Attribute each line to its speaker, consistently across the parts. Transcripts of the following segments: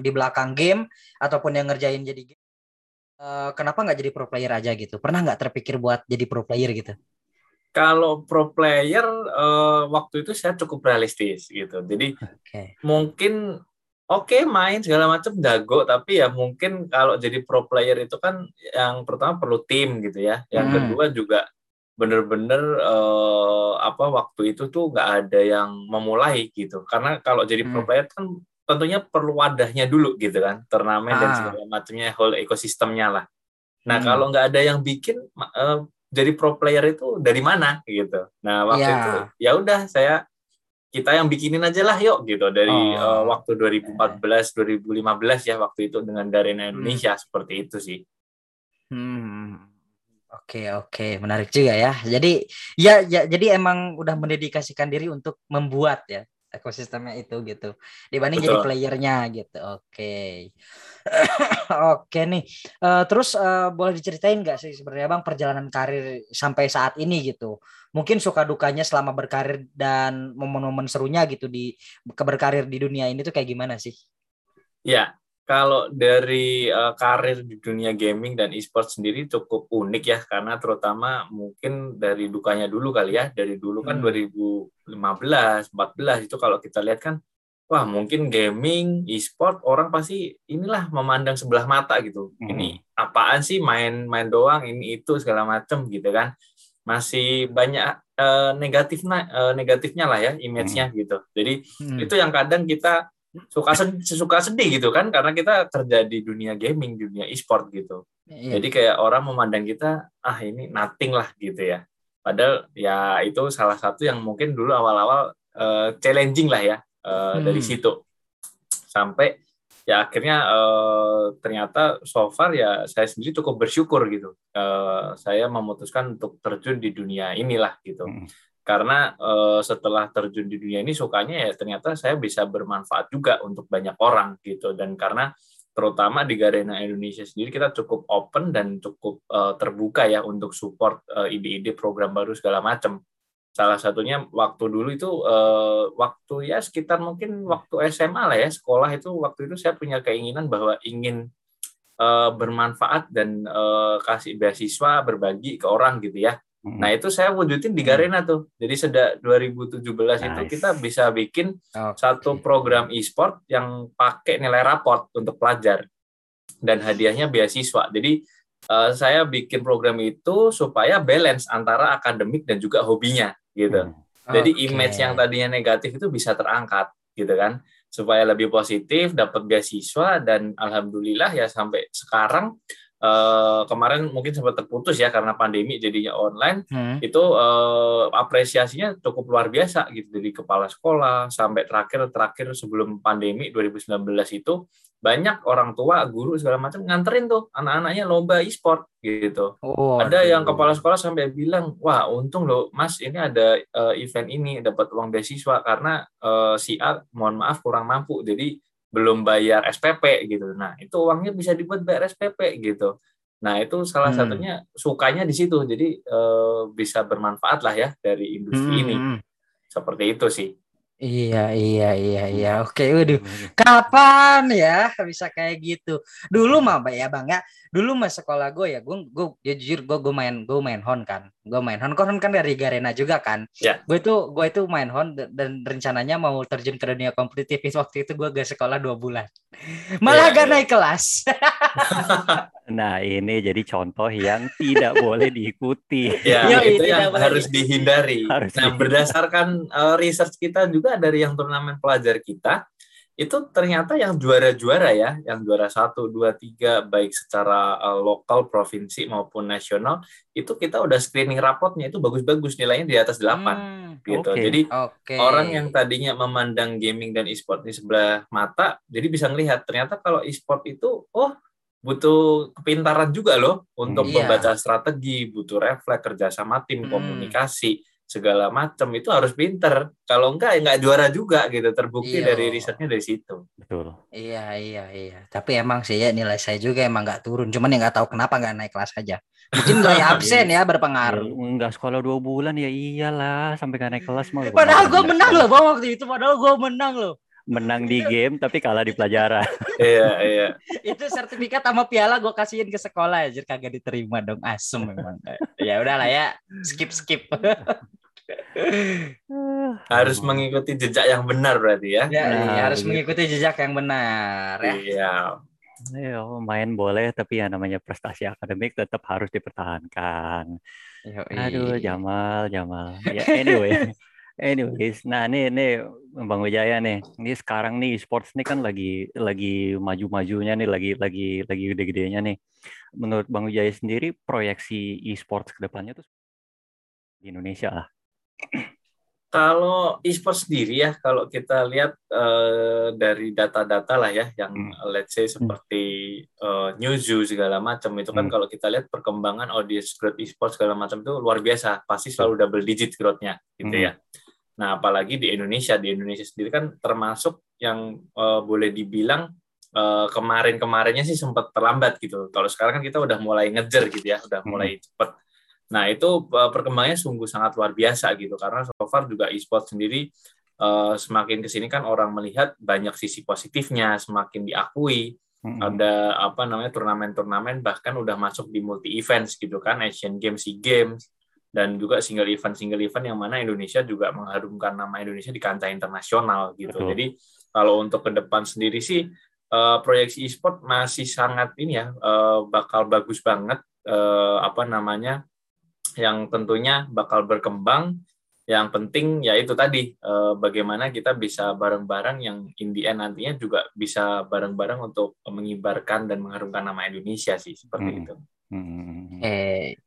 Speaker 1: di belakang game ataupun yang ngerjain jadi game uh, kenapa nggak jadi pro player aja gitu pernah nggak terpikir buat jadi pro player gitu
Speaker 2: kalau pro player uh, waktu itu saya cukup realistis gitu jadi okay. mungkin oke okay, main segala macam jago tapi ya mungkin kalau jadi pro player itu kan yang pertama perlu tim gitu ya yang hmm. kedua juga bener-bener uh, apa waktu itu tuh nggak ada yang memulai gitu karena kalau jadi hmm. pro player kan tentunya perlu wadahnya dulu gitu kan turnamen ah. dan segala macamnya whole ekosistemnya lah nah hmm. kalau nggak ada yang bikin uh, jadi pro player itu dari mana gitu nah waktu yeah. itu ya udah saya kita yang bikinin aja lah yuk gitu dari oh. uh, waktu 2014 2015 ya waktu itu dengan Garena hmm. Indonesia hmm. seperti itu sih.
Speaker 1: Hmm. Oke oke menarik juga ya. Jadi ya, ya jadi emang udah mendedikasikan diri untuk membuat ya ekosistemnya itu gitu dibanding Betul. jadi playernya gitu. Oke. Oke nih. Uh, terus uh, boleh diceritain nggak sih sebenarnya Bang perjalanan karir sampai saat ini gitu mungkin suka dukanya selama berkarir dan momen-momen serunya gitu di keberkarir di dunia ini tuh kayak gimana sih?
Speaker 2: Ya, kalau dari uh, karir di dunia gaming dan e-sport sendiri cukup unik ya karena terutama mungkin dari dukanya dulu kali ya dari dulu kan hmm. 2015 14 itu kalau kita lihat kan wah mungkin gaming e-sport orang pasti inilah memandang sebelah mata gitu hmm. ini apaan sih main-main doang ini itu segala macem gitu kan masih banyak uh, negatif uh, negatifnya lah ya image-nya hmm. gitu. Jadi hmm. itu yang kadang kita suka sedih, suka sedih gitu kan karena kita kerja di dunia gaming, dunia e-sport gitu. Iya. Jadi kayak orang memandang kita ah ini nothing lah gitu ya. Padahal ya itu salah satu yang mungkin dulu awal-awal uh, challenging lah ya uh, hmm. dari situ. Sampai ya akhirnya uh, ternyata so far ya saya sendiri cukup bersyukur gitu uh, saya memutuskan untuk terjun di dunia inilah gitu hmm. Karena uh, setelah terjun di dunia ini sukanya ya ternyata saya bisa bermanfaat juga untuk banyak orang gitu dan karena terutama di Garena Indonesia sendiri kita cukup open dan cukup uh, terbuka ya untuk support ide-ide uh, program baru segala macam salah satunya waktu dulu itu uh, waktu ya sekitar mungkin waktu SMA lah ya sekolah itu waktu itu saya punya keinginan bahwa ingin uh, bermanfaat dan uh, kasih beasiswa berbagi ke orang gitu ya. Nah itu saya wujudin di Garena tuh. Jadi sejak 2017 nice. itu kita bisa bikin okay. satu program e-sport yang pakai nilai raport untuk pelajar dan hadiahnya beasiswa. Jadi uh, saya bikin program itu supaya balance antara akademik dan juga hobinya gitu. Hmm. Jadi okay. image yang tadinya negatif itu bisa terangkat gitu kan supaya lebih positif dapat beasiswa dan alhamdulillah ya sampai sekarang uh, kemarin mungkin sempat terputus ya karena pandemi jadinya online hmm. itu uh, apresiasinya cukup luar biasa gitu dari kepala sekolah sampai terakhir terakhir sebelum pandemi 2019 itu banyak orang tua, guru segala macam nganterin tuh anak-anaknya lomba e-sport gitu. Oh, ada aduh. yang kepala sekolah sampai bilang, wah untung loh mas ini ada uh, event ini dapat uang beasiswa karena uh, si A mohon maaf kurang mampu jadi belum bayar SPP gitu. Nah itu uangnya bisa dibuat bayar SPP gitu. Nah itu salah hmm. satunya sukanya di situ. Jadi uh, bisa bermanfaat lah ya dari industri hmm. ini. Hmm. Seperti itu sih.
Speaker 1: Iya, iya, iya, iya. Oke, waduh. Kapan ya bisa kayak gitu? Dulu mah, ya bang ya. Dulu mah sekolah gue ya, gue, gue ya jujur gue, gue main, gue main hon kan. Gue main hon, kan kan dari Garena juga kan. Ya. Gue itu, gue itu main hon dan rencananya mau terjun ke dunia kompetitif. Waktu itu gue gak sekolah dua bulan. Malah ya, gak ya. naik kelas.
Speaker 3: Nah, ini jadi contoh yang tidak boleh diikuti.
Speaker 2: Ya, ya itu yang harus dihindari. Harus nah, dihindari. berdasarkan uh, research kita juga dari yang turnamen pelajar kita, itu ternyata yang juara-juara ya, yang juara satu, dua, tiga, baik secara uh, lokal, provinsi maupun nasional, itu kita udah screening rapotnya itu bagus-bagus nilainya di atas delapan, hmm, gitu. Okay. Jadi okay. orang yang tadinya memandang gaming dan e-sport di sebelah mata, jadi bisa melihat ternyata kalau e-sport itu, oh butuh kepintaran juga loh untuk iya. membaca strategi, butuh refleks, kerjasama tim, hmm. komunikasi segala macam itu harus pinter. Kalau enggak ya enggak juara juga gitu. Terbukti iya. dari risetnya dari situ.
Speaker 3: Betul.
Speaker 1: Iya iya iya. Tapi emang sih ya nilai saya juga emang enggak turun. Cuman ya enggak tahu kenapa enggak naik kelas aja. Mungkin nilai absen ya berpengaruh. Ya,
Speaker 3: enggak sekolah dua bulan ya iyalah sampai enggak naik kelas
Speaker 1: mau. Padahal gue menang loh bang waktu itu. Padahal gue menang loh
Speaker 3: menang di game tapi kalah di pelajaran.
Speaker 2: iya, iya.
Speaker 1: Itu sertifikat sama piala gue kasihin ke sekolah aja kagak diterima dong asem memang. ya udahlah ya, skip skip.
Speaker 2: harus mengikuti jejak yang benar berarti ya.
Speaker 1: Ya, nah, iya, harus mengikuti jejak yang benar ya.
Speaker 2: Iya.
Speaker 3: Ya, main boleh tapi ya namanya prestasi akademik tetap harus dipertahankan. Yoi. Aduh, Jamal, Jamal. Ya anyway. Anyways, nah ini ini Bang Wijaya nih. Ini sekarang nih sports nih kan lagi lagi maju-majunya nih, lagi lagi lagi gede-gedenya nih. Menurut Bang Wijaya sendiri proyeksi e-sports ke depannya tuh di Indonesia lah.
Speaker 2: Kalau e-sport sendiri ya, kalau kita lihat uh, dari data-data lah ya, yang hmm. let's say seperti uh, Newzoo segala macam itu kan hmm. kalau kita lihat perkembangan audience growth e-sport segala macam itu luar biasa, pasti selalu double digit growth-nya gitu hmm. ya. Nah, apalagi di Indonesia, di Indonesia sendiri kan termasuk yang uh, boleh dibilang uh, kemarin-kemarinnya sih sempat terlambat gitu. Kalau sekarang kan kita udah mulai ngejar gitu ya, udah mulai hmm. cepet Nah, itu uh, perkembangannya sungguh sangat luar biasa gitu karena so far juga e-sport sendiri uh, semakin ke sini kan orang melihat banyak sisi positifnya, semakin diakui. Mm-hmm. Ada apa namanya turnamen-turnamen bahkan udah masuk di multi events gitu kan, Asian Games, SEA Games dan juga single event single event yang mana Indonesia juga mengharumkan nama Indonesia di kancah internasional gitu. Betul. Jadi kalau untuk ke depan sendiri sih uh, proyeksi e-sport masih sangat ini ya uh, bakal bagus banget uh, apa namanya yang tentunya bakal berkembang. Yang penting ya itu tadi eh, bagaimana kita bisa bareng-bareng yang in the end nantinya juga bisa bareng-bareng untuk mengibarkan dan mengharumkan nama Indonesia sih seperti hmm. itu. Hmm.
Speaker 3: Eh.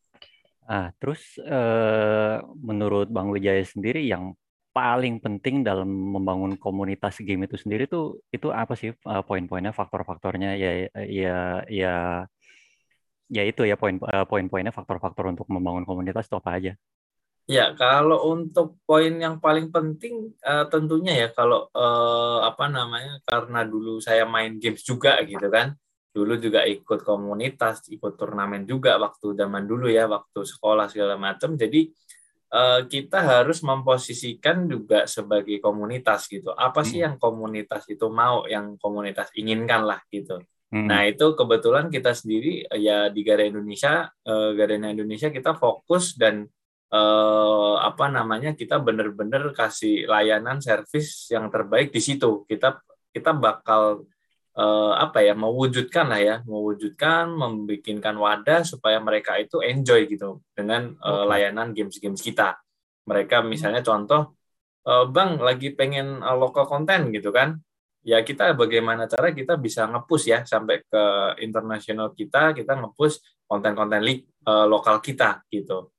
Speaker 3: Ah, terus eh, menurut Bang Wijaya sendiri yang paling penting dalam membangun komunitas game itu sendiri tuh itu apa sih uh, poin-poinnya faktor-faktornya ya ya ya ya itu ya poin uh, poin-poinnya faktor-faktor untuk membangun komunitas itu apa aja?
Speaker 2: Ya, kalau untuk poin yang paling penting uh, tentunya ya kalau uh, apa namanya karena dulu saya main games juga gitu kan. Dulu juga ikut komunitas, ikut turnamen juga waktu zaman dulu ya, waktu sekolah segala macam. Jadi uh, kita harus memposisikan juga sebagai komunitas gitu. Apa sih hmm. yang komunitas itu mau, yang komunitas inginkan lah gitu. Hmm. Nah itu kebetulan kita sendiri ya di Garena Indonesia, uh, Garena Indonesia kita fokus dan uh, apa namanya kita benar-benar kasih layanan servis yang terbaik di situ. Kita kita bakal uh, apa ya mewujudkan lah ya, mewujudkan, membikinkan wadah supaya mereka itu enjoy gitu dengan uh, layanan games-games kita. Mereka misalnya contoh, uh, bang lagi pengen lokal konten gitu kan, ya kita bagaimana cara kita bisa ngepush ya sampai ke internasional kita kita ngepush konten-konten uh, lokal kita gitu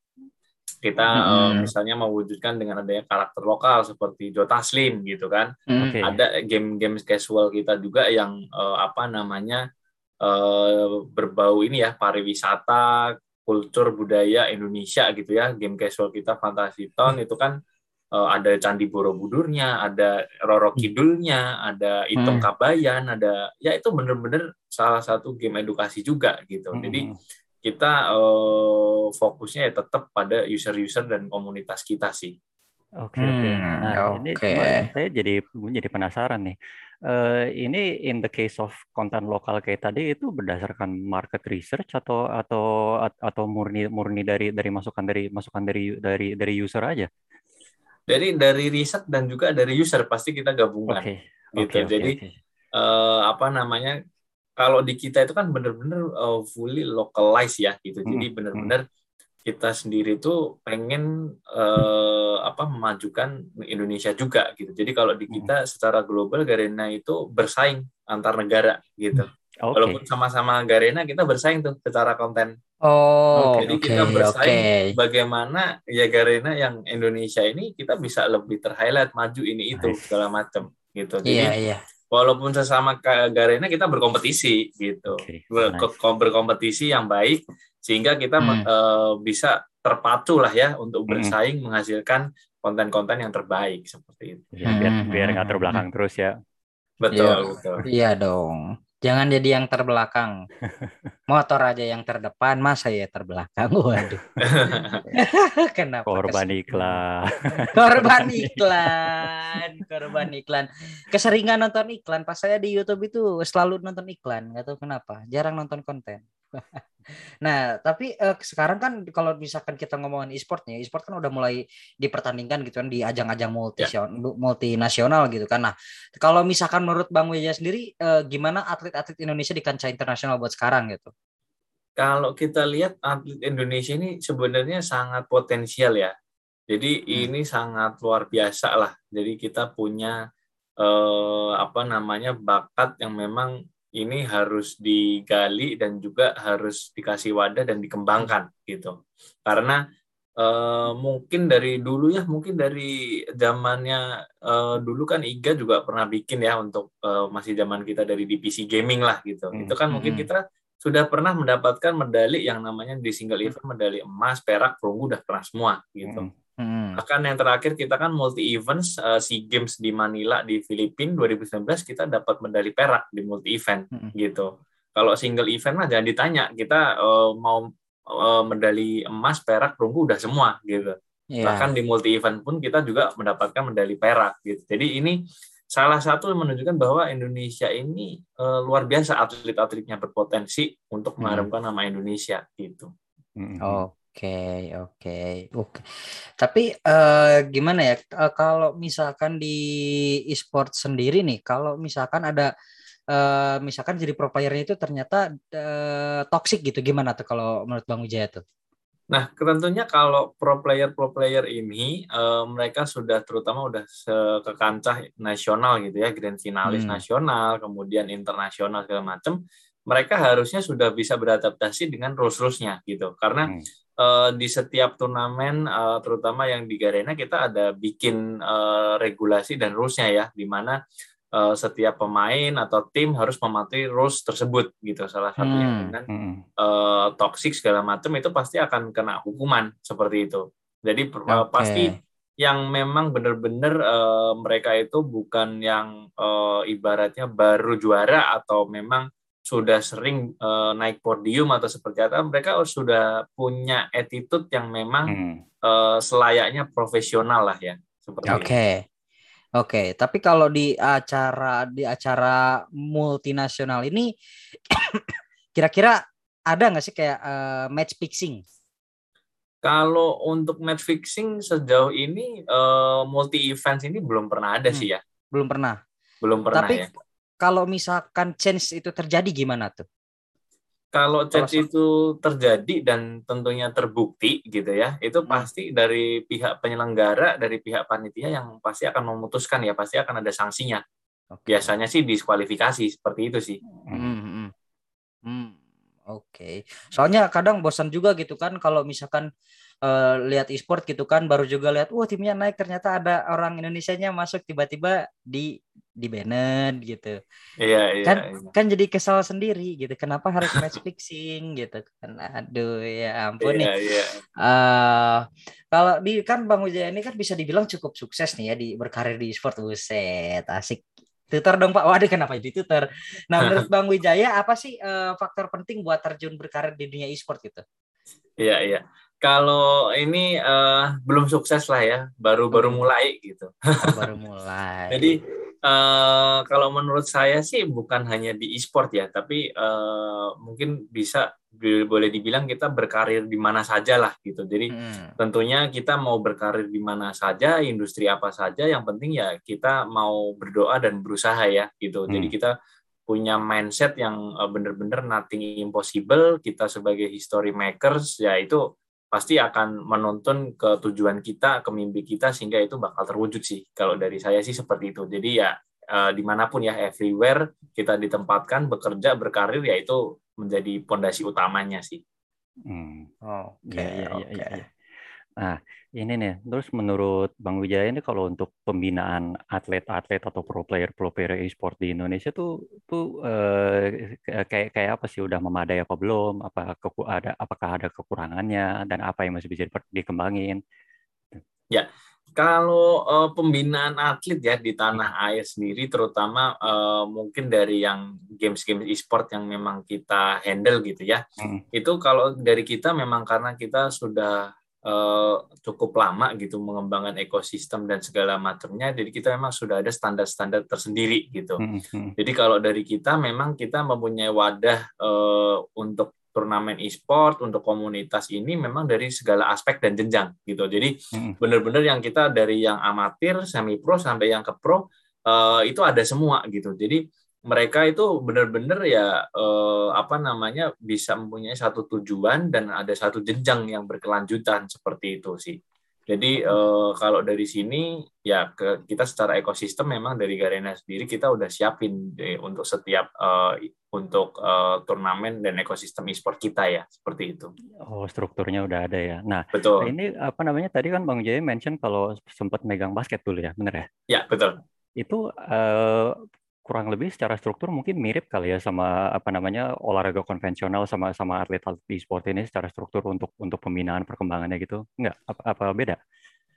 Speaker 2: kita hmm. uh, misalnya mewujudkan dengan adanya karakter lokal seperti Jota Slim gitu kan okay. ada game-game casual kita juga yang uh, apa namanya uh, berbau ini ya pariwisata kultur budaya Indonesia gitu ya game casual kita Fantasy Town hmm. itu kan ada Candi Borobudurnya, ada Roro hmm. Kidulnya, ada Itung hmm. Kabayan, ada ya itu bener-bener salah satu game edukasi juga gitu. Hmm. Jadi kita uh, fokusnya ya tetap pada user-user dan komunitas kita sih.
Speaker 3: Oke, okay, okay. Hmm, nah okay. ini cuma saya jadi jadi penasaran nih. Uh, ini in the case of konten lokal kayak tadi itu berdasarkan market research atau atau atau murni murni dari dari masukan dari masukan dari dari dari user aja?
Speaker 2: Dari dari riset dan juga dari user pasti kita gabungkan okay. gitu okay, jadi okay. Uh, apa namanya kalau di kita itu kan benar-benar uh, fully localized ya gitu hmm. jadi benar-benar kita sendiri tuh pengen uh, apa memajukan Indonesia juga gitu jadi kalau di kita secara global Garena itu bersaing antar negara gitu Okay. Walaupun sama-sama Garena kita bersaing tuh secara konten.
Speaker 1: Oh,
Speaker 2: jadi okay, kita bersaing okay. bagaimana ya Garena yang Indonesia ini kita bisa lebih terhighlight maju ini itu nice. segala macam gitu. Jadi yeah, yeah. walaupun sesama Garena kita berkompetisi gitu. Okay, nice. Berkompetisi yang baik sehingga kita hmm. uh, bisa terpacu lah ya untuk hmm. bersaing hmm. menghasilkan konten-konten yang terbaik seperti itu.
Speaker 3: Ya, biar biar nggak terbelakang hmm. terus ya.
Speaker 2: Betul,
Speaker 1: ya,
Speaker 2: betul.
Speaker 1: Iya dong. Jangan jadi yang terbelakang. Motor aja yang terdepan, masa ya terbelakang. Waduh.
Speaker 3: Kenapa? Korban iklan.
Speaker 1: korban iklan. Korban iklan. Keseringan nonton iklan. Pas saya di YouTube itu selalu nonton iklan. Gak tahu kenapa. Jarang nonton konten. nah, tapi uh, sekarang kan kalau misalkan kita ngomongin e-sportnya, e-sport kan udah mulai dipertandingkan gitu kan di ajang-ajang multi ya. multinasional gitu kan. Nah, kalau misalkan menurut Bang Weja sendiri uh, gimana atlet-atlet Indonesia di kancah internasional buat sekarang gitu?
Speaker 2: Kalau kita lihat atlet Indonesia ini sebenarnya sangat potensial ya. Jadi hmm. ini sangat luar biasa lah. Jadi kita punya eh, apa namanya bakat yang memang ini harus digali dan juga harus dikasih wadah dan dikembangkan gitu karena uh, mungkin dari dulu ya mungkin dari zamannya uh, dulu kan Iga juga pernah bikin ya untuk uh, masih zaman kita dari di PC gaming lah gitu hmm. itu kan mungkin hmm. kita sudah pernah mendapatkan medali yang namanya di single event medali emas perak perunggu udah pernah semua gitu hmm. Hmm. Bahkan yang terakhir kita kan multi events uh, SEA Games di Manila di Filipina 2019 kita dapat medali perak di multi event hmm. gitu. Kalau single event mah jangan ditanya, kita uh, mau uh, medali emas, perak, perunggu udah semua gitu. Yeah. Bahkan di multi event pun kita juga mendapatkan medali perak gitu. Jadi ini salah satu yang menunjukkan bahwa Indonesia ini uh, luar biasa atlet-atletnya berpotensi untuk mengharumkan hmm. nama Indonesia gitu.
Speaker 1: Oh, Oke, oke, oke. Tapi uh, gimana ya uh, kalau misalkan di e-sport sendiri nih, kalau misalkan ada uh, misalkan jadi pro playernya itu ternyata uh, toxic gitu, gimana tuh kalau menurut Bang Wijaya tuh?
Speaker 2: Nah, tentunya kalau pro player pro player ini uh, mereka sudah terutama udah ke kancah nasional gitu ya, grand finalis hmm. nasional, kemudian internasional segala macam, mereka harusnya sudah bisa beradaptasi dengan rules-rulesnya gitu. Karena hmm uh, di setiap turnamen uh, terutama yang di Garena kita ada bikin uh, regulasi dan rulesnya ya di mana uh, setiap pemain atau tim harus mematuhi rules tersebut gitu salah satunya hmm. dengan uh, toxic segala macam itu pasti akan kena hukuman seperti itu jadi okay. uh, pasti yang memang benar-benar uh, mereka itu bukan yang uh, ibaratnya baru juara atau memang sudah sering uh, naik podium atau seperti apa, mereka sudah punya attitude yang memang hmm. uh, selayaknya profesional lah ya.
Speaker 1: Oke. Okay. Oke, okay. tapi kalau di acara di acara multinasional ini kira-kira ada nggak sih kayak uh, match fixing?
Speaker 2: Kalau untuk match fixing sejauh ini uh, multi events ini belum pernah ada hmm. sih ya.
Speaker 1: Belum pernah.
Speaker 2: Belum pernah
Speaker 1: tapi, ya kalau misalkan chance itu terjadi gimana tuh?
Speaker 2: Kalau chance itu terjadi dan tentunya terbukti gitu ya, itu hmm. pasti dari pihak penyelenggara, dari pihak panitia yang pasti akan memutuskan ya, pasti akan ada sanksinya. Okay. Biasanya sih diskualifikasi seperti itu sih. Hmm. Hmm.
Speaker 1: hmm. hmm Oke, okay. soalnya kadang bosan juga gitu kan kalau misalkan uh, lihat e-sport gitu kan, baru juga lihat, wah timnya naik ternyata ada orang Indonesia-nya masuk tiba-tiba di di Bennett gitu.
Speaker 2: Iya, iya.
Speaker 1: Kan
Speaker 2: iya.
Speaker 1: kan jadi kesal sendiri gitu. Kenapa harus match fixing gitu kan. Aduh ya ampun iya, nih. Iya. Uh, kalau di kan Bang Wijaya ini kan bisa dibilang cukup sukses nih ya di berkarir di sport buset. Asik. Tutor dong Pak. Waduh kenapa jadi tutor? Nah, menurut Bang Wijaya apa sih uh, faktor penting buat terjun berkarir di dunia e-sport gitu?
Speaker 2: Iya, iya. Kalau ini uh, belum sukses lah ya, baru baru mulai gitu.
Speaker 1: Oh, baru mulai.
Speaker 2: Jadi Uh, kalau menurut saya sih bukan hanya di e-sport ya, tapi uh, mungkin bisa boleh dibilang kita berkarir di mana saja lah gitu. Jadi hmm. tentunya kita mau berkarir di mana saja, industri apa saja, yang penting ya kita mau berdoa dan berusaha ya gitu. Hmm. Jadi kita punya mindset yang uh, benar-benar nothing impossible. Kita sebagai history makers ya itu pasti akan menuntun ke tujuan kita, ke mimpi kita sehingga itu bakal terwujud sih. Kalau dari saya sih seperti itu. Jadi ya uh, di mana pun ya everywhere kita ditempatkan bekerja berkarir ya itu menjadi pondasi utamanya sih.
Speaker 3: Hmm. Oh, oke. Okay, ya, ya, ya, ya. Nah, ini nih, terus menurut Bang Wijaya ini kalau untuk pembinaan atlet-atlet atau pro player pro player e-sport di Indonesia tuh tuh eh, kayak kayak apa sih udah memadai apa belum? Apa keku, ada apakah ada kekurangannya dan apa yang masih bisa dikembangin?
Speaker 2: Ya, Kalau uh, pembinaan atlet ya di tanah air sendiri, terutama uh, mungkin dari yang games-games e-sport yang memang kita handle gitu ya, hmm. itu kalau dari kita memang karena kita sudah uh, cukup lama gitu mengembangkan ekosistem dan segala macamnya, jadi kita memang sudah ada standar-standar tersendiri gitu. Hmm. hmm. Jadi kalau dari kita memang kita mempunyai wadah uh, untuk turnamen e-sport untuk komunitas ini memang dari segala aspek dan jenjang gitu. Jadi hmm. benar-benar yang kita dari yang amatir, semi pro sampai yang ke pro uh, itu ada semua gitu. Jadi mereka itu benar-benar ya uh, apa namanya bisa mempunyai satu tujuan dan ada satu jenjang yang berkelanjutan seperti itu sih. Jadi uh, kalau dari sini ya ke, kita secara ekosistem memang dari Garena sendiri kita udah siapin deh, untuk setiap uh, untuk uh, turnamen dan ekosistem e-sport kita ya seperti itu.
Speaker 3: Oh strukturnya udah ada ya. Nah
Speaker 2: betul.
Speaker 3: Ini apa namanya tadi kan Bang Jaya mention kalau sempat megang basket dulu ya, bener ya?
Speaker 2: Ya betul.
Speaker 3: Itu uh, kurang lebih secara struktur mungkin mirip kali ya sama apa namanya olahraga konvensional sama sama atlet atlet e-sport ini secara struktur untuk untuk pembinaan perkembangannya gitu nggak apa, apa beda?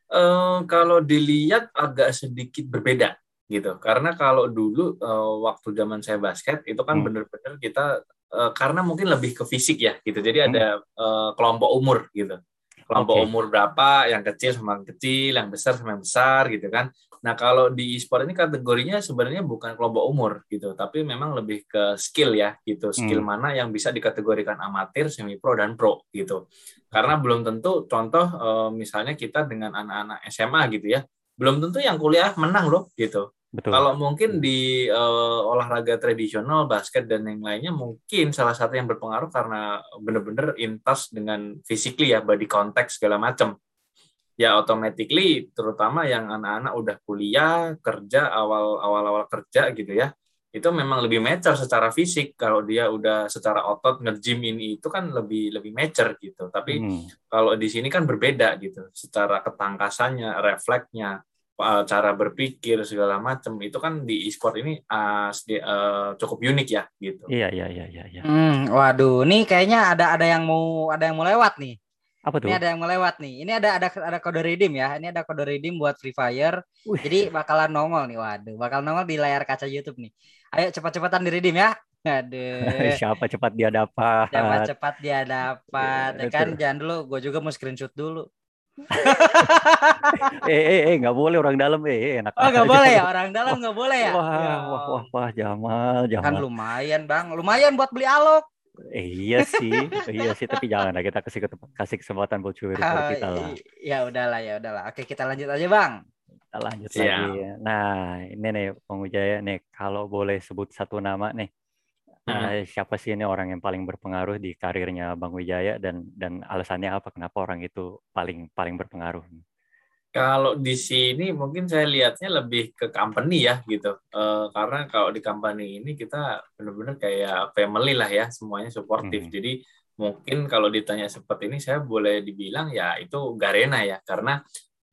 Speaker 2: Uh, kalau dilihat agak sedikit berbeda gitu karena kalau dulu uh, waktu zaman saya basket itu kan hmm. benar-benar kita uh, karena mungkin lebih ke fisik ya gitu jadi hmm. ada uh, kelompok umur gitu kelompok okay. umur berapa yang kecil sama yang kecil yang besar sama yang besar gitu kan Nah, kalau di e-sport ini kategorinya sebenarnya bukan kelompok umur gitu, tapi memang lebih ke skill ya gitu. Skill hmm. mana yang bisa dikategorikan amatir, semi pro dan pro gitu. Karena belum tentu contoh eh, misalnya kita dengan anak-anak SMA gitu ya, belum tentu yang kuliah menang loh gitu. Betul. Kalau mungkin di uh, olahraga tradisional, basket dan yang lainnya mungkin salah satu yang berpengaruh karena benar-benar intas dengan physically ya, body contact segala macam ya automatically terutama yang anak-anak udah kuliah kerja awal awal awal kerja gitu ya itu memang lebih mature secara fisik kalau dia udah secara otot nge-gym ini itu kan lebih lebih mature gitu tapi hmm. kalau di sini kan berbeda gitu secara ketangkasannya refleksnya cara berpikir segala macam itu kan di e-sport ini uh, uh, cukup unik ya gitu
Speaker 3: iya iya iya iya, iya.
Speaker 1: Hmm, waduh nih kayaknya ada ada yang mau ada yang mau lewat nih
Speaker 3: apa tuh?
Speaker 1: Ini ada yang melewat nih. Ini ada ada ada kode redeem ya. Ini ada kode redeem buat Free Fire. Wih. Jadi bakalan nongol nih. Waduh, bakal nongol di layar kaca YouTube nih. Ayo cepat-cepatan di redeem ya. Aduh.
Speaker 3: Siapa cepat dia dapat.
Speaker 1: Siapa cepat dia dapat. ya kan jangan dulu, gue juga mau screenshot dulu.
Speaker 3: eh eh eh nggak boleh orang dalam eh, eh enak
Speaker 1: oh nggak boleh ya orang dalam nggak boleh ya
Speaker 3: wah, ya. wah wah wah Jamal Jamal
Speaker 1: kan lumayan bang lumayan buat beli alok
Speaker 3: Eh, iya sih, iya sih. Tapi jangan lah kita kasih kasih kesempatan buat curi oh, kita lah.
Speaker 1: Ya udahlah, ya udahlah. Oke, kita lanjut aja bang.
Speaker 3: Kita lanjut Siap. lagi. Nah, ini nih Bang Ujaya nih, kalau boleh sebut satu nama nih, hmm. uh, siapa sih ini orang yang paling berpengaruh di karirnya Bang Wijaya dan dan alasannya apa? Kenapa orang itu paling paling berpengaruh?
Speaker 2: Kalau di sini mungkin saya lihatnya lebih ke company ya gitu. E, karena kalau di company ini kita benar-benar kayak family lah ya, semuanya suportif. Hmm. Jadi mungkin kalau ditanya seperti ini saya boleh dibilang ya itu Garena ya karena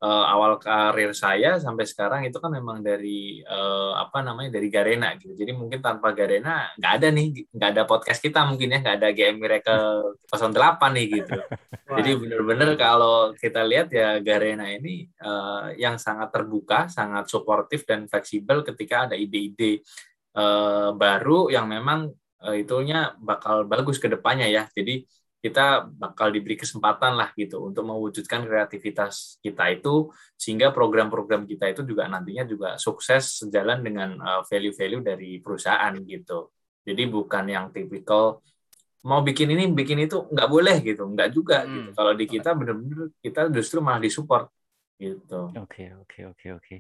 Speaker 2: uh, awal karir saya sampai sekarang itu kan memang dari uh, apa namanya dari Garena gitu. Jadi mungkin tanpa Garena nggak ada nih nggak ada podcast kita mungkin ya nggak ada GM Miracle 08 nih gitu. Jadi benar-benar kalau kita lihat ya Garena ini uh, yang sangat terbuka, sangat suportif dan fleksibel ketika ada ide-ide uh, baru yang memang uh, itunya bakal bagus ke depannya ya. Jadi kita bakal diberi kesempatan lah gitu untuk mewujudkan kreativitas kita itu sehingga program-program kita itu juga nantinya juga sukses sejalan dengan uh, value-value dari perusahaan gitu. Jadi bukan yang tipikal mau bikin ini bikin itu nggak boleh gitu, nggak juga hmm. gitu. Kalau di kita benar-benar kita justru malah disupport gitu.
Speaker 3: Oke oke oke oke.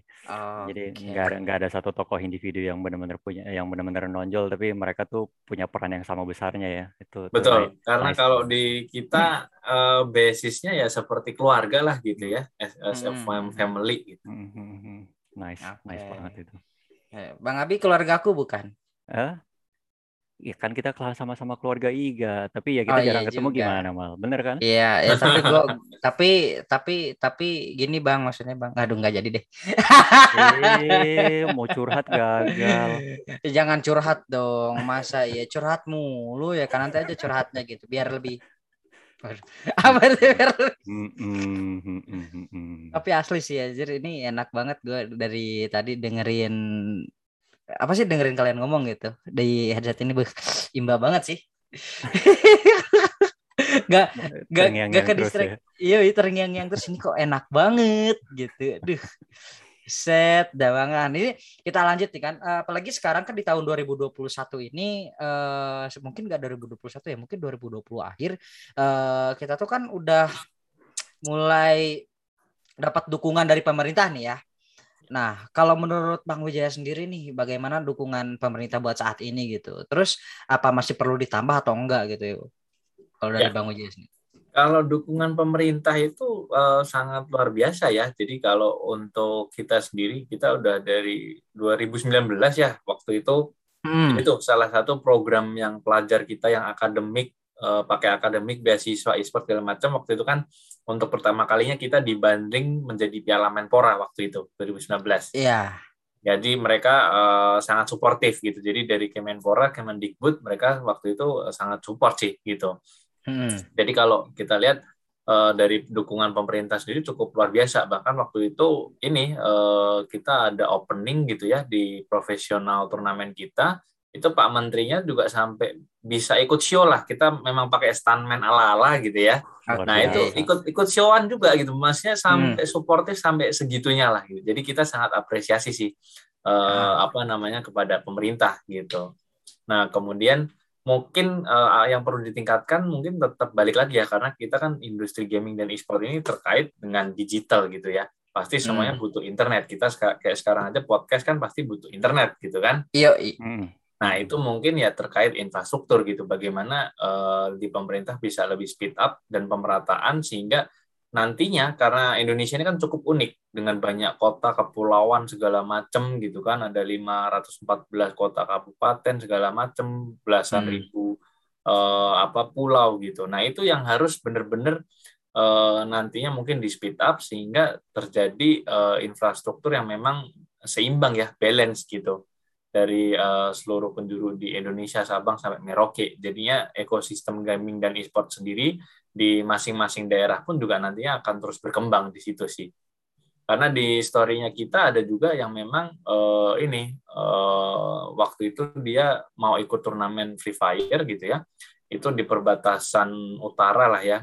Speaker 3: Jadi nggak ada nggak ada satu tokoh individu yang benar-benar punya yang benar-benar nonjol tapi mereka tuh punya peran yang sama besarnya ya itu.
Speaker 2: Betul. Itu Karena nice. kalau di kita uh, basisnya ya seperti keluarga lah gitu ya, as, as a hmm. family gitu. Hmm, hmm,
Speaker 3: hmm. Nice, okay. nice banget itu.
Speaker 1: Eh, Bang Abi keluarga aku bukan?
Speaker 3: Eh? Ya kan kita kelas sama-sama keluarga Iga, tapi ya kita oh, jarang iya ketemu juga. gimana mal, bener kan?
Speaker 1: Iya, ya tapi gua tapi tapi tapi gini bang, maksudnya bang, aduh nggak jadi deh.
Speaker 3: eh, mau curhat gagal.
Speaker 1: Jangan curhat dong, masa ya curhat mulu ya kan nanti aja curhatnya gitu, biar lebih Apa Tapi asli sih ya, jadi ini enak banget gue dari tadi dengerin apa sih dengerin kalian ngomong gitu di headset ini imba banget sih. gak gak gak ke distract. Ya. Iya, terngiang-ngiang terus ini kok enak banget gitu. Aduh set dawangan ini kita lanjut nih kan uh, apalagi sekarang kan di tahun 2021 ini uh, mungkin gak 2021 ya mungkin 2020 akhir uh, kita tuh kan udah mulai dapat dukungan dari pemerintah nih ya Nah, kalau menurut Bang Wijaya sendiri nih, bagaimana dukungan pemerintah buat saat ini gitu? Terus apa masih perlu ditambah atau enggak gitu? Kalau dari ya. Bang Wijaya sendiri.
Speaker 2: Kalau dukungan pemerintah itu uh, sangat luar biasa ya. Jadi kalau untuk kita sendiri, kita udah dari 2019 ya waktu itu hmm. itu salah satu program yang pelajar kita yang akademik uh, pakai akademik beasiswa e-sport segala macam waktu itu kan untuk pertama kalinya kita dibanding menjadi Piala Menpora waktu itu 2019.
Speaker 1: Iya.
Speaker 2: Jadi mereka uh, sangat suportif gitu. Jadi dari Kemenpora, Kemendikbud mereka waktu itu uh, sangat support sih gitu. Hmm. Jadi kalau kita lihat uh, dari dukungan pemerintah sendiri cukup luar biasa. Bahkan waktu itu ini uh, kita ada opening gitu ya di profesional turnamen kita. Itu Pak Menterinya juga sampai bisa ikut show lah. Kita memang pakai stuntman ala-ala gitu ya. Nah itu ikut ikut showan juga gitu. Maksudnya sampai hmm. suportif sampai segitunya lah. Gitu. Jadi kita sangat apresiasi sih uh, apa namanya kepada pemerintah gitu. Nah kemudian mungkin uh, yang perlu ditingkatkan mungkin tetap balik lagi ya karena kita kan industri gaming dan e-sport ini terkait dengan digital gitu ya pasti semuanya hmm. butuh internet kita kayak sekarang aja podcast kan pasti butuh internet gitu kan
Speaker 1: iya hmm.
Speaker 2: Nah itu mungkin ya terkait infrastruktur gitu bagaimana uh, di pemerintah bisa lebih speed up dan pemerataan sehingga nantinya karena Indonesia ini kan cukup unik dengan banyak kota kepulauan segala macam gitu kan. Ada 514 kota kabupaten segala macam belasan hmm. ribu uh, apa pulau gitu. Nah itu yang harus benar-benar uh, nantinya mungkin di speed up sehingga terjadi uh, infrastruktur yang memang seimbang ya balance gitu dari uh, seluruh penjuru di Indonesia Sabang sampai Merauke jadinya ekosistem gaming dan e-sport sendiri di masing-masing daerah pun juga nantinya akan terus berkembang di situ sih. Karena di story-nya kita ada juga yang memang uh, ini uh, waktu itu dia mau ikut turnamen Free Fire gitu ya. Itu di perbatasan utara lah ya,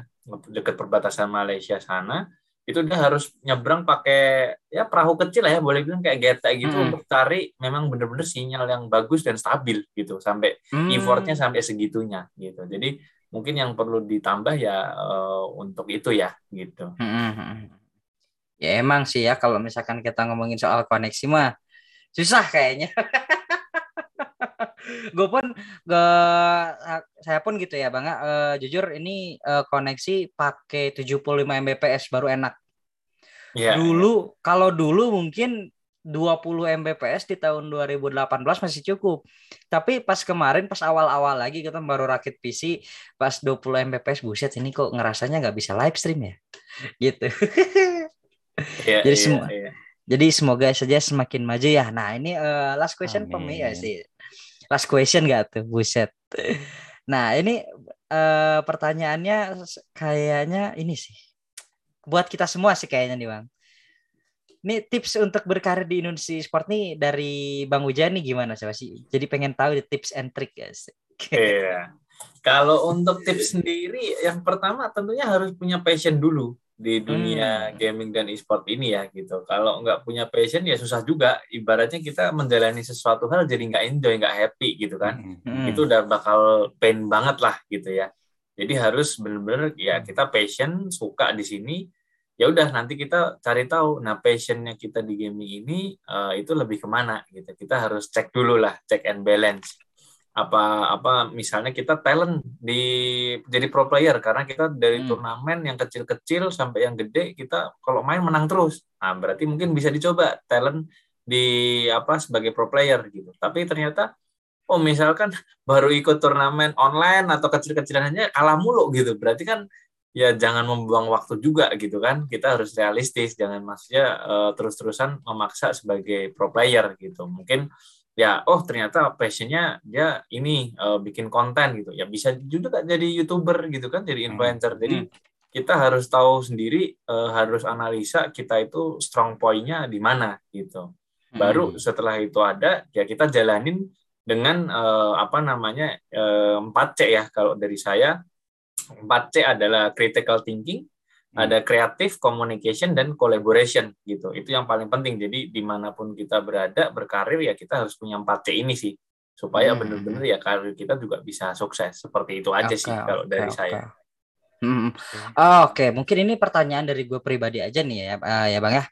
Speaker 2: dekat perbatasan Malaysia sana. Itu dia harus nyebrang pakai ya perahu kecil lah ya, boleh bilang kayak geta gitu hmm. untuk cari memang benar-benar sinyal yang bagus dan stabil gitu sampai hmm. effortnya sampai segitunya gitu. Jadi mungkin yang perlu ditambah ya uh, untuk itu ya gitu. Hmm, hmm, hmm.
Speaker 1: Ya emang sih ya kalau misalkan kita ngomongin soal koneksi mah susah kayaknya. gue pun gak, saya pun gitu ya bang uh, jujur ini uh, koneksi pakai 75 mbps baru enak yeah. dulu kalau dulu mungkin 20 Mbps di tahun 2018 masih cukup. Tapi pas kemarin pas awal-awal lagi kita baru rakit PC pas 20 Mbps buset ini kok ngerasanya nggak bisa live stream ya. Gitu. Yeah, jadi yeah, semua yeah. jadi semoga saja semakin maju ya. Nah, ini uh, last question Amin. ya sih. Last question gak tuh? Buset. Nah, ini uh, pertanyaannya kayaknya ini sih. Buat kita semua sih kayaknya nih, Bang ini tips untuk berkarir di Indonesia Sport nih dari Bang Ujan nih gimana sih? Jadi pengen tahu tips and trick guys.
Speaker 2: Iya. Kalau untuk tips sendiri, yang pertama tentunya harus punya passion dulu di dunia hmm. gaming dan e-sport ini ya gitu. Kalau nggak punya passion ya susah juga. Ibaratnya kita menjalani sesuatu hal jadi nggak enjoy, nggak happy gitu kan. Hmm. Itu udah bakal pain banget lah gitu ya. Jadi harus benar-benar ya kita passion, suka di sini, ya udah nanti kita cari tahu nah passionnya kita di gaming ini uh, itu lebih ke mana gitu kita harus cek dulu lah cek and balance apa apa misalnya kita talent di jadi pro player karena kita dari hmm. turnamen yang kecil-kecil sampai yang gede kita kalau main menang terus. Nah berarti mungkin bisa dicoba talent di apa sebagai pro player gitu. Tapi ternyata oh misalkan baru ikut turnamen online atau kecil-kecilan aja kalah mulu gitu. Berarti kan ya jangan membuang waktu juga gitu kan. Kita harus realistis jangan maksudnya uh, terus-terusan memaksa sebagai pro player gitu. Mungkin ya oh ternyata passionnya dia ini uh, bikin konten gitu ya bisa juga jadi youtuber gitu kan jadi hmm. influencer jadi hmm. kita harus tahu sendiri uh, harus analisa kita itu strong pointnya di mana gitu baru hmm. setelah itu ada ya kita jalanin dengan uh, apa namanya empat uh, C ya kalau dari saya empat C adalah critical thinking. Ada kreatif, communication dan collaboration gitu. Itu yang paling penting. Jadi di mana pun kita berada berkarir ya kita harus punya empat C ini sih supaya hmm. benar-benar ya karir kita juga bisa sukses. Seperti itu aja okay, sih kalau okay, dari okay. saya.
Speaker 1: Hmm. Oh, Oke, okay. mungkin ini pertanyaan dari gue pribadi aja nih ya, uh, ya bang ya.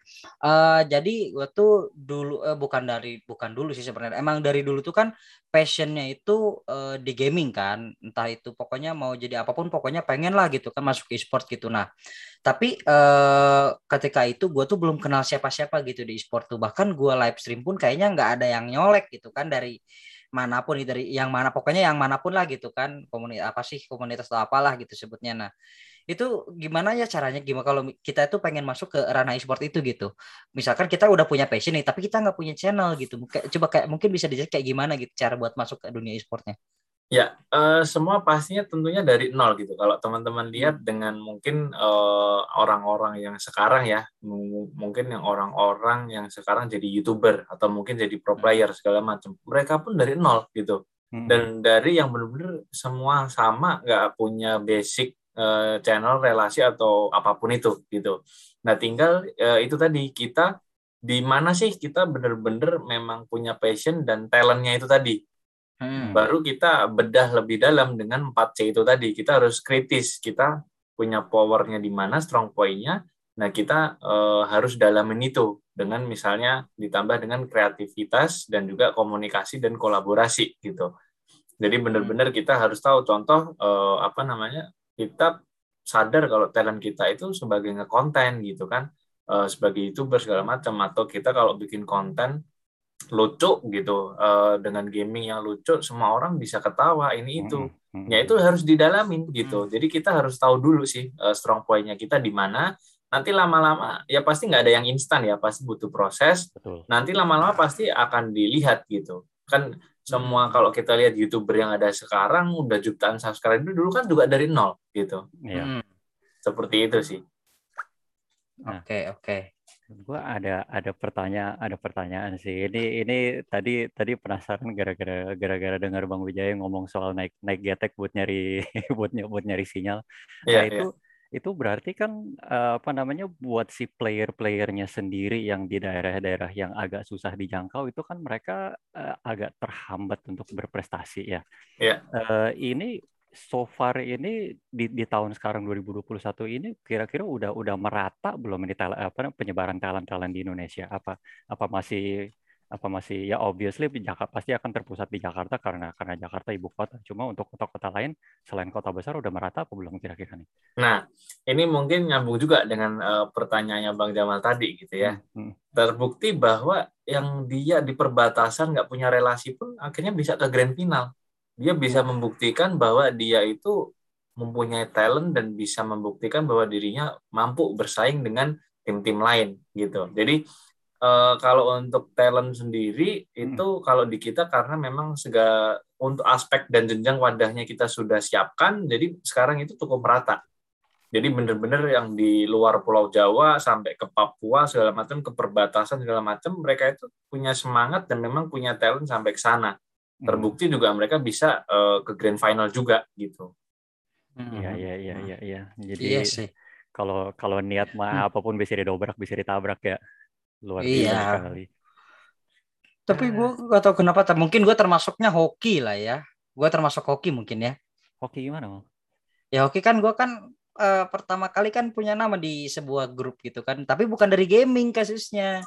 Speaker 1: Uh, jadi gue tuh dulu uh, bukan dari bukan dulu sih sebenarnya. Emang dari dulu tuh kan passionnya itu uh, di gaming kan. Entah itu pokoknya mau jadi apa pun, pokoknya pengen lah gitu kan masuk e-sport gitu. Nah, tapi uh, ketika itu gue tuh belum kenal siapa-siapa gitu di e-sport tuh. Bahkan gue live stream pun kayaknya nggak ada yang nyolek gitu kan dari mana pun dari yang mana pokoknya yang mana pun lah gitu kan komunitas apa sih komunitas atau apalah gitu sebutnya. Nah itu gimana ya caranya gimana kalau kita itu pengen masuk ke ranah e-sport itu gitu. Misalkan kita udah punya passion nih tapi kita nggak punya channel gitu. Coba kayak mungkin bisa dijelasin kayak gimana gitu cara buat masuk ke dunia e-sportnya
Speaker 2: Ya, uh, semua pastinya tentunya dari nol gitu. Kalau teman-teman lihat hmm. dengan mungkin eh, orang-orang uh, yang sekarang ya, mungkin yang orang-orang yang sekarang jadi youtuber atau mungkin jadi pro hmm. player segala macam, mereka pun dari nol gitu. Hmm. Dan dari yang benar-benar semua sama, nggak punya basic uh, channel, relasi atau apa pun itu gitu. Nah, tinggal uh, itu tadi kita di mana sih kita benar-benar memang punya passion dan talentnya itu tadi Hmm. Baru kita bedah lebih dalam dengan 4C itu tadi. Kita harus kritis, kita punya powernya di mana, strong point-nya. Nah, kita uh, harus dalamin itu dengan misalnya ditambah dengan kreativitas dan juga komunikasi dan kolaborasi gitu. Jadi benar-benar hmm. kita harus tahu contoh uh, apa namanya? Kita sadar kalau talent kita itu sebagai ngekonten gitu kan. Uh, sebagai youtuber segala macam atau kita kalau bikin konten lucu gitu uh, dengan gaming yang lucu semua orang bisa ketawa ini itu hmm, hmm. ya itu harus didalamin gitu hmm. jadi kita harus tahu dulu sih uh, strong pointnya kita di mana nanti lama-lama ya pasti nggak ada yang instan ya pasti butuh proses Betul. nanti lama-lama pasti akan dilihat gitu kan semua kalau kita lihat youtuber yang ada sekarang udah jutaan subscriber dulu kan juga dari nol gitu ya. seperti itu sih
Speaker 1: oke okay, oke okay.
Speaker 3: Gue ada ada pertanyaan ada pertanyaan sih. Ini ini tadi tadi penasaran gara-gara gara-gara dengar Bang Wijaya ngomong soal naik naik getek buat nyari buat buat nyari sinyal. Yeah, nah itu yeah. itu berarti kan uh, apa namanya buat si player-playernya sendiri yang di daerah-daerah yang agak susah dijangkau itu kan mereka uh, agak terhambat untuk berprestasi ya. Yeah. Uh, ini so far ini di, di tahun sekarang 2021 ini kira-kira udah udah merata belum ini talent, apa penyebaran talent-talent di Indonesia apa apa masih apa masih ya obviously Jakarta pasti akan terpusat di Jakarta karena karena Jakarta ibu kota. Cuma untuk kota-kota lain selain kota besar udah merata apa belum kira-kira nih?
Speaker 2: Nah, ini mungkin nyambung juga dengan uh, pertanyaannya Bang Jamal tadi gitu ya. Hmm, hmm. Terbukti bahwa yang dia di perbatasan nggak punya relasi pun akhirnya bisa ke grand final dia bisa membuktikan bahwa dia itu mempunyai talent dan bisa membuktikan bahwa dirinya mampu bersaing dengan tim-tim lain gitu. Jadi uh, kalau untuk talent sendiri itu hmm. kalau di kita karena memang segala untuk aspek dan jenjang wadahnya kita sudah siapkan, jadi sekarang itu cukup merata. Jadi benar-benar yang di luar Pulau Jawa sampai ke Papua segala macam ke perbatasan segala macam mereka itu punya semangat dan memang punya talent sampai ke sana terbukti juga mereka bisa uh, ke grand final juga gitu.
Speaker 3: Iya iya iya iya iya. Jadi iya sih. kalau kalau niat mah hmm. apa pun bisa didobrak bisa ditabrak ya luar biasa iya. sekali.
Speaker 1: Tapi gue gak tau kenapa, mungkin gue termasuknya hoki lah ya. Gue termasuk hoki mungkin ya.
Speaker 3: Hoki gimana?
Speaker 1: Ya hoki kan gue kan uh, pertama kali kan punya nama di sebuah grup gitu kan. Tapi bukan dari gaming kasusnya.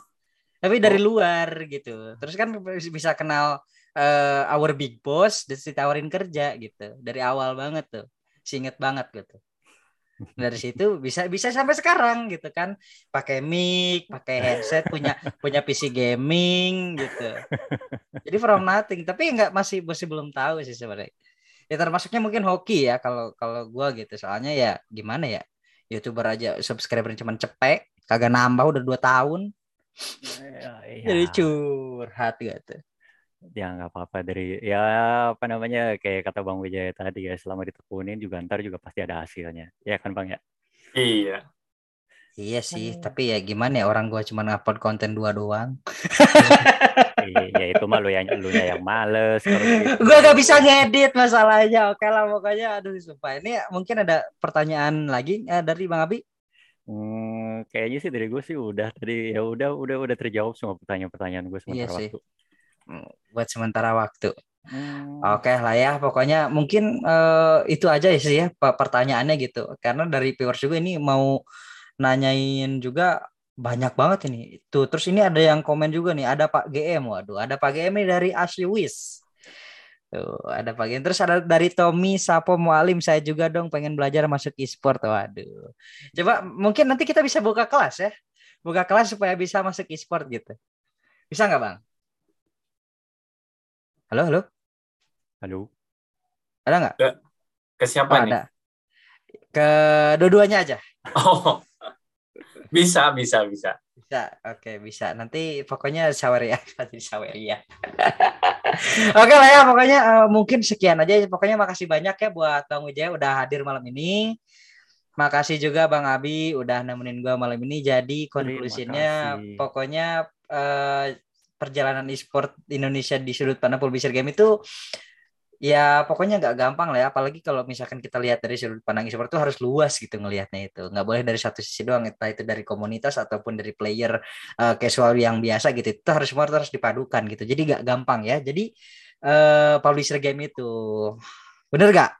Speaker 1: Tapi dari oh. luar gitu. Terus kan bisa kenal uh, our big boss ditawarin kerja gitu. Dari awal banget tuh. Singet banget gitu. Dari situ bisa bisa sampai sekarang gitu kan. Pakai mic pakai headset punya punya PC gaming gitu. Jadi from nothing. Tapi nggak masih masih belum tahu sih sebenarnya. Ya termasuknya mungkin hoki ya kalau kalau gue gitu. Soalnya ya gimana ya youtuber aja subscriber cuma cepet kagak nambah udah dua tahun. Ya, ya. jadi curhat gitu
Speaker 3: ya nggak apa-apa dari ya apa namanya kayak kata Bang Wijaya tadi ya selama ditekunin juga ntar juga pasti ada hasilnya ya kan Bang ya
Speaker 2: iya
Speaker 1: Iya sih, hmm. tapi ya gimana ya orang gua cuma ngupload konten dua doang.
Speaker 3: iya, itu mah lu yang lu yang males. Gitu.
Speaker 1: Gua gak bisa ngedit masalahnya. Oke lah pokoknya aduh sumpah. Ini mungkin ada pertanyaan lagi eh, dari Bang Abi?
Speaker 3: Hmm, kayaknya sih dari gue sih udah tadi ya udah udah udah terjawab semua pertanyaan-pertanyaan gue sementara iya waktu.
Speaker 1: Hmm, buat sementara waktu. Hmm. Oke lah ya, pokoknya mungkin uh, itu aja sih ya pertanyaannya gitu. Karena dari viewers juga ini mau nanyain juga banyak banget ini. Tuh, terus ini ada yang komen juga nih, ada Pak GM. Waduh, ada Pak GM nih dari Asli Wis. Tuh, ada Pak GM. Terus ada dari Tommy Sapo Mualim, saya juga dong pengen belajar masuk e-sport. Waduh. Coba mungkin nanti kita bisa buka kelas ya. Buka kelas supaya bisa masuk e-sport gitu. Bisa nggak, Bang? Halo, halo.
Speaker 3: Halo.
Speaker 1: Ada nggak? Ke,
Speaker 2: ke siapa oh, nih? Ada.
Speaker 1: Ke dua-duanya aja.
Speaker 2: Oh. Bisa, bisa, bisa.
Speaker 1: Bisa, oke okay, bisa. Nanti pokoknya saweria, jadi saweria. oke okay lah ya, pokoknya uh, mungkin sekian aja. Pokoknya makasih banyak ya buat Bang Wijaya udah hadir malam ini. Makasih juga Bang Abi udah nemenin gua malam ini. Jadi konklusinya pokoknya uh, perjalanan e-sport Indonesia di sudut pandang publisher game itu ya pokoknya nggak gampang lah ya. Apalagi kalau misalkan kita lihat dari sudut pandang e-sport itu harus luas gitu ngelihatnya itu. Nggak boleh dari satu sisi doang entah itu dari komunitas ataupun dari player uh, casual yang biasa gitu. Itu harus semua harus dipadukan gitu. Jadi nggak gampang ya. Jadi uh, publisher game itu. Bener gak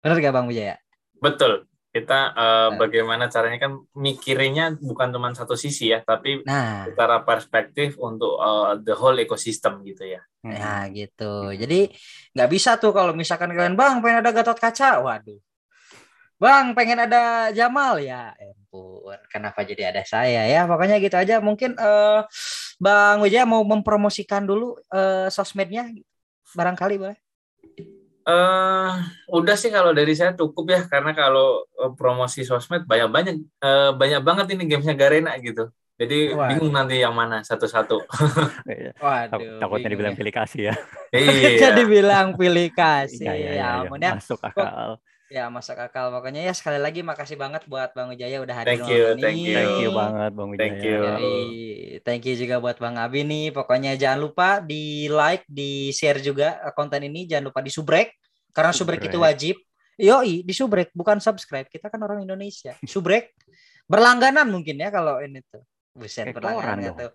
Speaker 1: bener gak bang Wijaya?
Speaker 2: Betul kita uh, bagaimana caranya? Kan mikirinnya bukan cuma satu sisi ya tapi nah. secara perspektif untuk uh, the whole ecosystem gitu ya.
Speaker 1: Nah gitu. Jadi nggak bisa tuh kalau misalkan kalian bang pengen ada Gatot Kaca. Waduh. Bang pengen ada Jamal. Ya ampun kenapa jadi ada saya ya? Pokoknya gitu aja. Mungkin uh, bang Wijaya mau mempromosikan dulu uh, sosmednya? Barangkali boleh
Speaker 2: Uh, udah sih kalau dari saya cukup ya karena kalau uh, promosi sosmed banyak banyak uh, banyak banget ini gamesnya Garena gitu. Jadi Waduh. bingung nanti yang mana satu-satu.
Speaker 3: Iya. Waduh. Takutnya dibilang pilih kasih ya.
Speaker 1: Iya. dibilang pilih kasih. Iya, iya,
Speaker 3: iya, ya, ya. Masuk akal.
Speaker 1: Ya masuk akal pokoknya ya sekali lagi makasih banget buat Bang Wijaya udah hadir
Speaker 2: thank you,
Speaker 1: ini.
Speaker 2: Thank you,
Speaker 3: thank you banget Bang Wijaya.
Speaker 2: Thank you. Jadi,
Speaker 1: thank you juga buat Bang Abi nih. Pokoknya jangan lupa di like, di share juga konten ini. Jangan lupa di subrek karena subrek, itu wajib. Yoi, di subrek bukan subscribe. Kita kan orang Indonesia. Subrek berlangganan mungkin ya kalau ini tuh. Buset berlangganan tuh.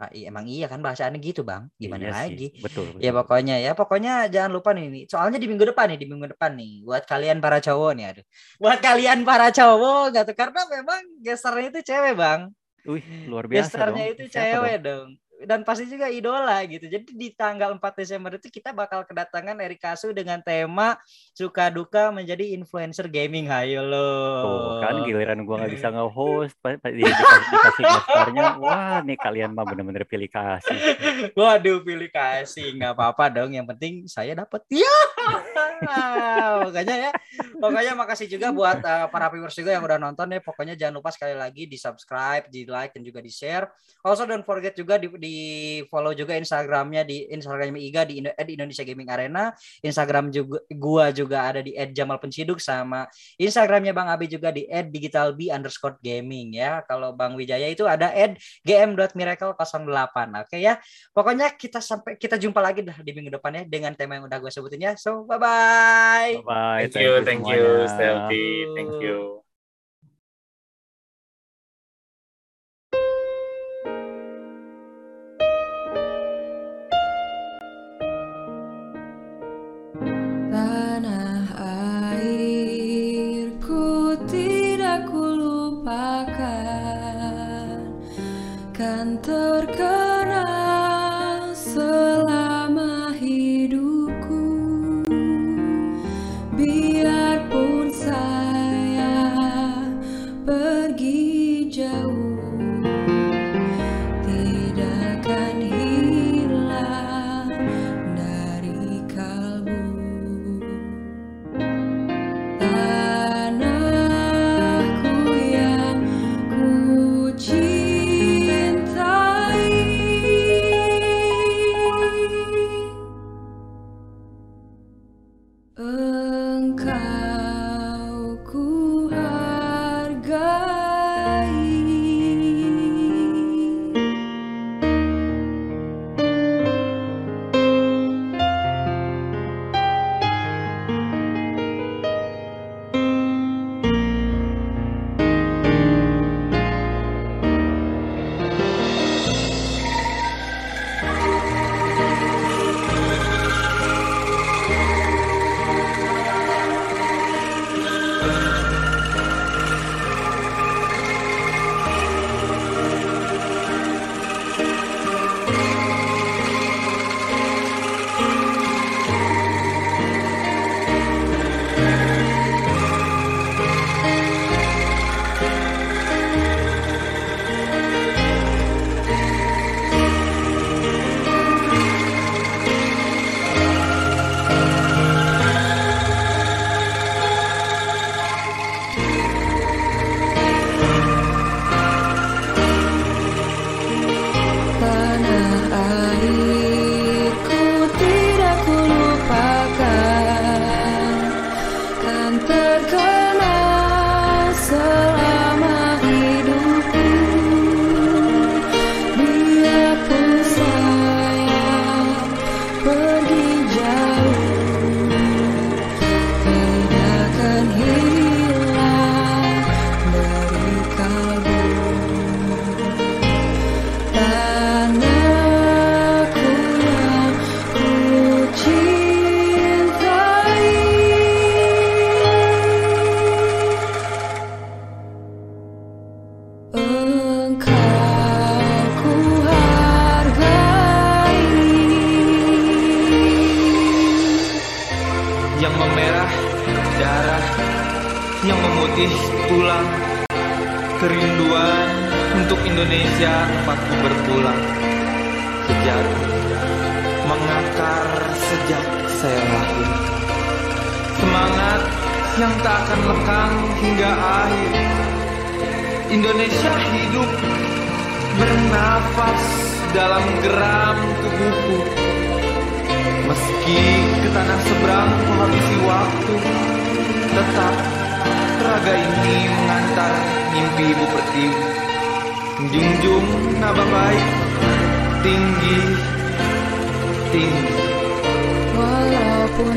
Speaker 1: Ah, iya, emang iya kan bahasannya gitu bang gimana iya lagi
Speaker 3: sih. betul, betul
Speaker 1: ya pokoknya ya pokoknya jangan lupa nih soalnya di minggu depan nih di minggu depan nih buat kalian para cowok nih aduh buat kalian para cowok gitu karena memang gesternya itu cewek bang
Speaker 3: Wih, luar biasa
Speaker 1: gesternya
Speaker 3: dong.
Speaker 1: itu cewek dong dan pasti juga idola gitu. Jadi di tanggal 4 Desember itu kita bakal kedatangan Erikasu dengan tema suka duka menjadi influencer gaming. Hayo lo.
Speaker 3: Tuh kan giliran gua nggak bisa nge-host di, dikasih, dikasih gastarnya. Wah, nih kalian mah bener-bener pilih kasih.
Speaker 1: Waduh, pilih kasih nggak apa-apa dong. Yang penting saya dapat. Ya. Pokoknya ya. Pokoknya makasih juga buat uh, para viewers juga yang udah nonton ya. Pokoknya jangan lupa sekali lagi di subscribe, di like dan juga di share. Also don't forget juga di, di di follow juga Instagramnya di Instagramnya Iga di, di Indonesia Gaming Arena. Instagram juga gua juga ada di @jamalpenciduk sama Instagramnya Bang Abi juga di @digitalb underscore gaming ya. Kalau Bang Wijaya itu ada @gm.miracle08. Oke okay, ya. Pokoknya kita sampai kita jumpa lagi dah di minggu depan ya dengan tema yang udah gue sebutin ya. So bye bye.
Speaker 2: Bye bye. Thank, thank you, thank you, Stelty. Thank you.
Speaker 4: 分开。Pergi ke tanah seberang menghabisi waktu. Tetap raga ini mengantar mimpi ibu pergi. Junjung naba baik tinggi tinggi. Walaupun